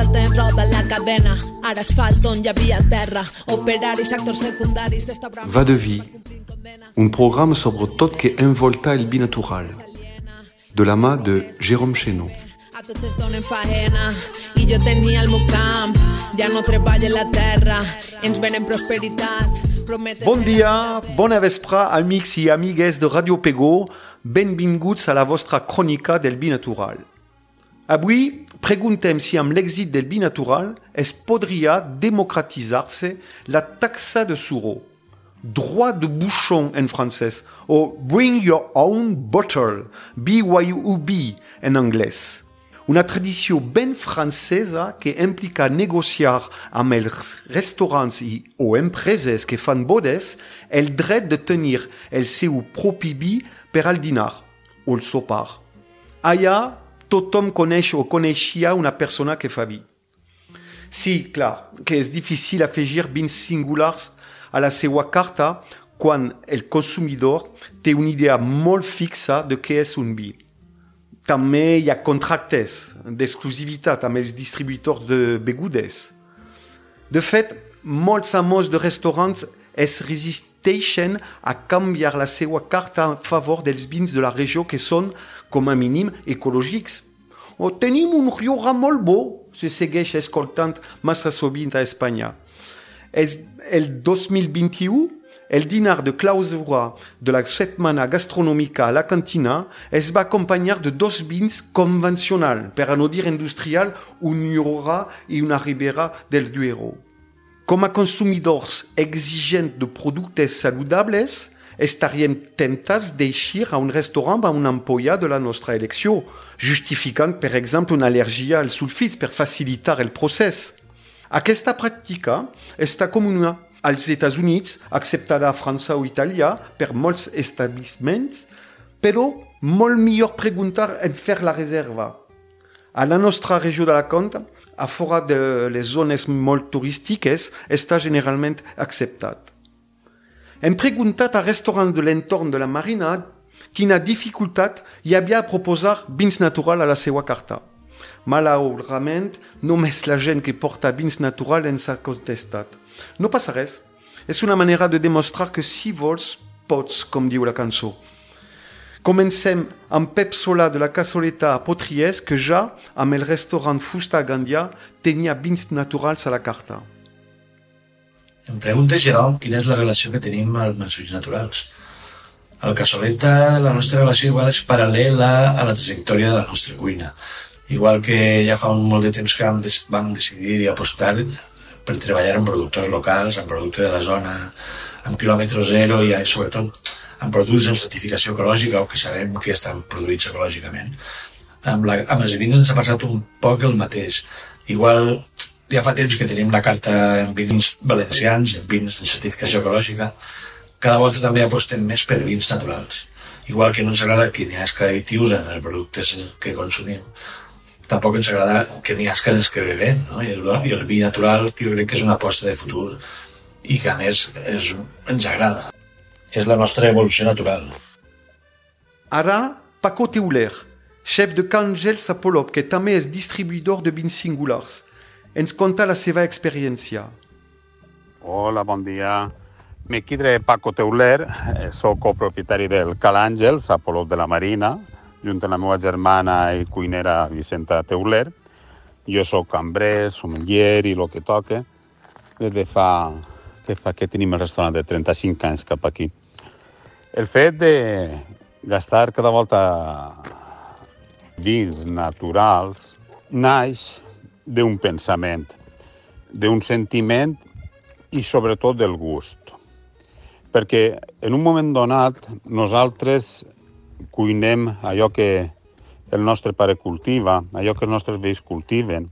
Passa el temps, roda la cadena, ara asfalt on hi havia terra, operaris, actors secundaris d'esta brama... Va de vie, un programme sobre tot que envolta el binatural, de la mà de Jérôme Chénaud. A tots es donen faena. I jo tenia el meu camp, ja no treballa la terra, ens venen prosperitat, prometen... Bon dia, bona vespre, amics i amigues de Radio Pego. Benvinguts a la vostra crònica del binatural. Avui preguntem si amb l'èxit del binatural es podria democratitzar-se la taxa de suro, droit de bouchon en francès, o bring your own bottle, BYOB en anglès. Una tradició ben francesa que implica negociar amb els restaurants i o empreses que fan bodes el dret de tenir el seu propi vi per al dinar o sopar. Tothom coneix o coneixia una persona que fa vi. Sí, clar, que és difícil afegir vins singulars a la seva carta quan el consumidor té una idea molt fixa de què és un vi. També hi ha contractes d'exclusivitat amb els de begudes. De fet, molts amos de restaurants es resisteixen a canviar la seva carta a favor dels vins de la regió que són, com a mínim, ecològics. O tenim un Rioja molt bo, se segueix escoltant massa sovint a Espanya. Es, el 2021, el dinar de clausura de la setmana gastronòmica a la cantina es va acompanyar de dos vins convencionals, per a no dir industrial, un Rioja i una Ribera del Duero. Com a consumidors exigents de productes saludables, estaríem tentats d'eixir a un restaurant amb una ampolla de la nostra elecció, justificant, per exemple, una al·lèrgia als sulfits per facilitar el procés. Aquesta pràctica està comuna als Estats Units, acceptada a França o Itàlia per molts establiments, però molt millor preguntar en fer la reserva. A la nostra regió de la Conta, a fora de les zones molt turístiques, està generalment acceptat. Hem preguntat a restaurants de l'entorn de la Marina quina dificultat hi havia a proposar vins natural a la seva carta. Malaurament, només la gent que porta vins natural ens ha contestat. No passa res. És una manera de demostrar que si vols, pots, com diu la cançó. Comencem amb Pep Solà de la Casoleta a Potries, que ja, amb el restaurant Fusta a Gandia, tenia vins naturals a la carta. Em preguntes, Jerome, quina és la relació que tenim amb els vins naturals. Al Casoleta, la nostra relació igual és paral·lela a la trajectòria de la nostra cuina. Igual que ja fa un molt de temps que vam, decidir apostar per treballar amb productors locals, amb producte de la zona, amb quilòmetre zero i sobretot amb productes amb certificació ecològica o que sabem que estan produïts ecològicament. Amb, la, amb els vins ens ha passat un poc el mateix. Igual ja fa temps que tenim la carta en vins valencians, en vins de certificació ecològica, cada volta també apostem més per vins naturals. Igual que no ens agrada que n'hi hagi additius en els productes que consumim, tampoc ens agrada que n'hi hagi els que bevem, no? I el, I el vi natural jo crec que és una aposta de futur i que a més és, ens agrada. És la nostra evolució natural. Ara, Paco Teuler, chef de Cangels a Polop, que també és distribuïdor de vins singulars, ens conta la seva experiència. Hola, bon dia. Me quidre Paco Teuler, eh, soc copropietari del Cal Àngels a Polop de la Marina, junt amb la meva germana i cuinera Vicenta Teuler. Jo sóc cambrer, sommelier i el que toque, des de fa que, fa que tenim el restaurant de 35 anys cap aquí. El fet de gastar cada volta vins naturals naix d'un pensament, d'un sentiment i sobretot del gust. Perquè en un moment donat nosaltres cuinem allò que el nostre pare cultiva, allò que els nostres vells cultiven,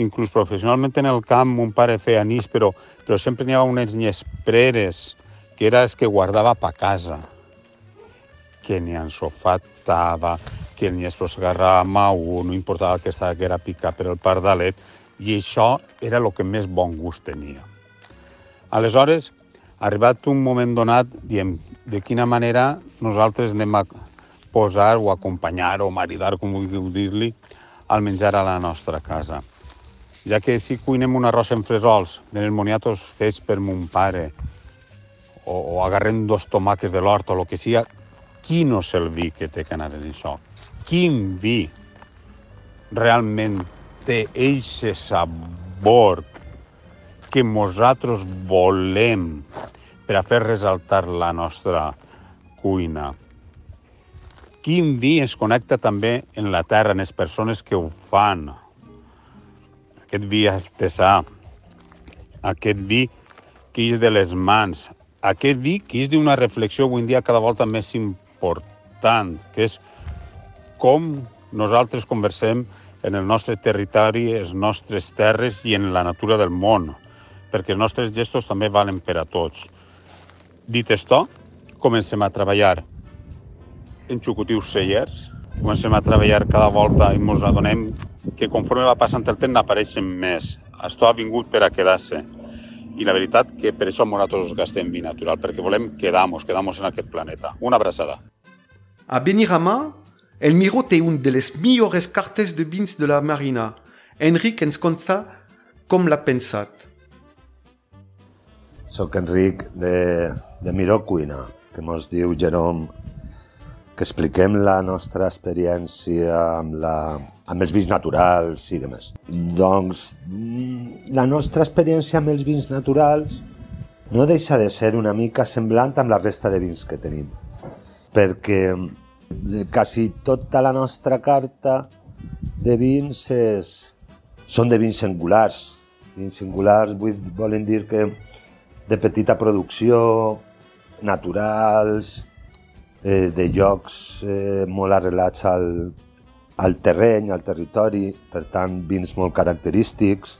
inclús professionalment en el camp, mon pare feia anís, però, però sempre n'hi havia unes nyespreres, que era els que guardava pa casa, que ni ensofatava, que el nyespro s'agarrava mau, no importava que, estava, que era picat per el pardalet, i això era el que més bon gust tenia. Aleshores, arribat un moment donat, diem, de quina manera nosaltres anem a posar o acompanyar o maridar, com vulgueu dir-li, al menjar a la nostra casa ja que si cuinem un arròs en fresols, de moniatos fets per mon pare, o, o agarrem dos tomàquets de l'hort o el que sigui, quin no és el vi que té que anar en això? Quin vi realment té eixe sabor que nosaltres volem per a fer resaltar la nostra cuina? Quin vi es connecta també en la terra, en les persones que ho fan, aquest vi artesà, aquest vi que és de les mans, aquest vi que és d'una reflexió avui dia cada volta més important, que és com nosaltres conversem en el nostre territori, les nostres terres i en la natura del món, perquè els nostres gestos també valen per a tots. Dit això, comencem a treballar en xucutius cellers, comencem a treballar cada volta i ens adonem que conforme va passant el temps n'apareixen més. Això ha vingut per a quedar-se. I la veritat que per això nosaltres gastem vi natural, perquè volem quedar-nos, quedar-nos en aquest planeta. Una abraçada. A Benirama, el Miro té un de les millors cartes de vins de la Marina. Enric ens conta com l'ha pensat. Soc Enric de, de Miró Cuina, que mos diu Jerome que expliquem la nostra experiència amb, la, amb els vins naturals i demés. Doncs mm, la nostra experiència amb els vins naturals no deixa de ser una mica semblant amb la resta de vins que tenim, perquè mm, quasi tota la nostra carta de vins és, són de vins singulars. Vins singulars vull, volen dir que de petita producció, naturals, eh, de llocs eh, molt arrelats al, al terreny, al territori, per tant, vins molt característics.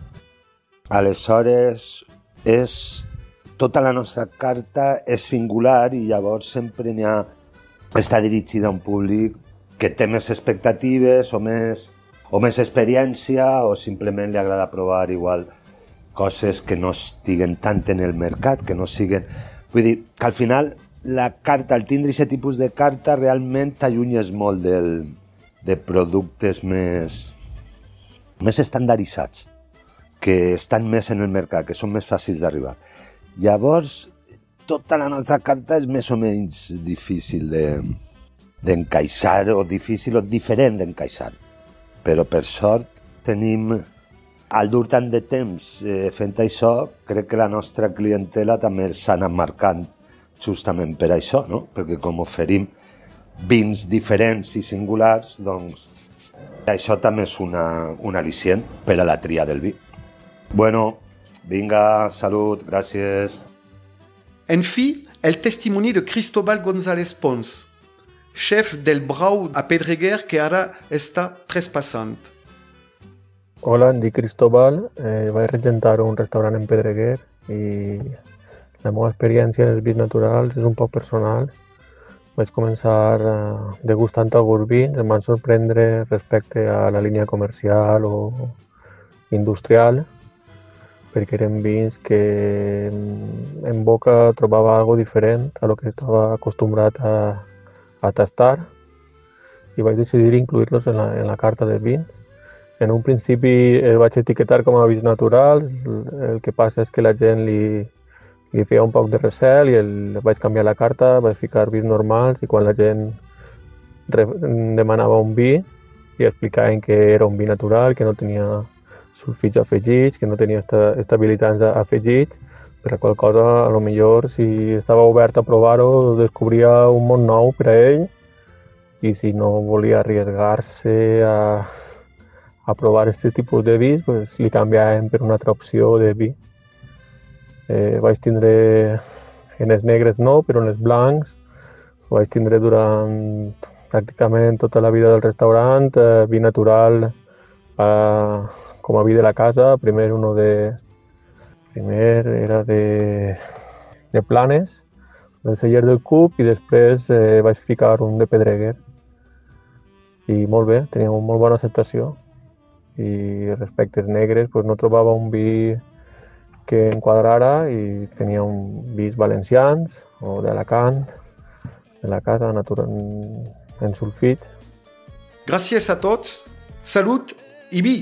Aleshores, és, tota la nostra carta és singular i llavors sempre ha, està dirigida a un públic que té més expectatives o més, o més experiència o simplement li agrada provar igual coses que no estiguen tant en el mercat, que no siguen... Vull dir, que al final la carta, al tindre aquest tipus de carta, realment t'allunyes molt del, de productes més, més estandarditzats, que estan més en el mercat, que són més fàcils d'arribar. Llavors, tota la nostra carta és més o menys difícil de d'encaixar o difícil o diferent d'encaixar. Però per sort tenim al dur tant de temps eh, fent això, crec que la nostra clientela també s'ha anat marcant justament per això, no? perquè com oferim vins diferents i singulars, doncs això també és una, un al·licient per a la tria del vi. Bueno, vinga, salut, gràcies. En fi, el testimoni de Cristóbal González Pons, chef del Brau a Pedreguer que ara està trespassant. Hola, em dic Cristóbal, eh, vaig regentar un restaurant en Pedreguer i la meva experiència en els vins naturals és un poc personal. Vaig començar eh, degustant alguns vins, em van sorprendre respecte a la línia comercial o industrial, perquè eren vins que mm, en boca trobava algo diferent a lo que estava acostumbrat a, a tastar i vaig decidir incluir-los en, la, en la carta de vins. En un principi el vaig etiquetar com a vins naturals, el que passa és que la gent li, li feia un poc de recel i el, vaig canviar la carta, vaig ficar vins normals i quan la gent re, demanava un vi i explicaven que era un vi natural, que no tenia sulfits afegits, que no tenia esta, estabilitats afegits, per a qual cosa, a lo millor, si estava obert a provar-ho, descobria un món nou per a ell i si no volia arriesgar-se a, a provar aquest tipus de vi, pues, li canviaven per una altra opció de vi. Eh, vaig tindre en els negres no, però en els blancs vaig tindre durant pràcticament tota la vida del restaurant, eh, vi natural para, com a vi de la casa, primer uno de... Primer era de, de Planes, del celler del Cub, i després eh, vaig ficar un de Pedreguer. I molt bé, tenia una molt bona acceptació. I respecte als negres, pues no trobava un vi que enquadrara i tenia un vis valencians o d'Alacant, de la casa natural en sulfit. Gràcies a tots, salut i vi!